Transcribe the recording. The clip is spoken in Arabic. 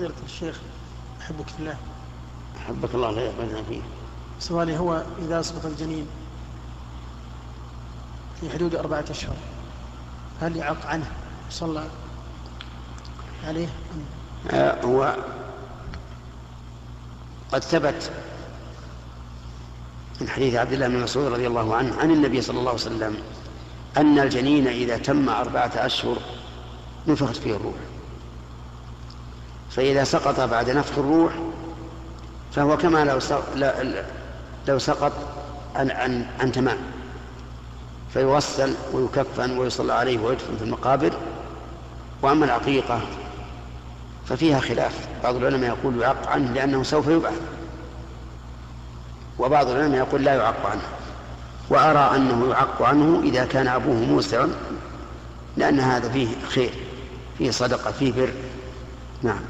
فضيلة الشيخ أحبك في الله أحبك الله لا يقبلنا فيه. سؤالي هو إذا سقط الجنين في حدود أربعة أشهر هل يعق عنه؟ صلى عليه. آه هو قد ثبت من حديث عبد الله بن مسعود رضي الله عنه عن النبي صلى الله عليه وسلم أن الجنين إذا تم أربعة أشهر نفخت فيه الروح. فإذا سقط بعد نفخ الروح فهو كما لو لو سقط عن عن, عن تمام. فيغسل ويكفن ويصلى عليه ويدفن في المقابر. وأما العقيقة ففيها خلاف. بعض العلماء يقول يعق عنه لأنه سوف يبعث. وبعض العلماء يقول لا يعق عنه. وأرى أنه يعق عنه إذا كان أبوه موسعا لأن هذا فيه خير فيه صدقة فيه بر. نعم.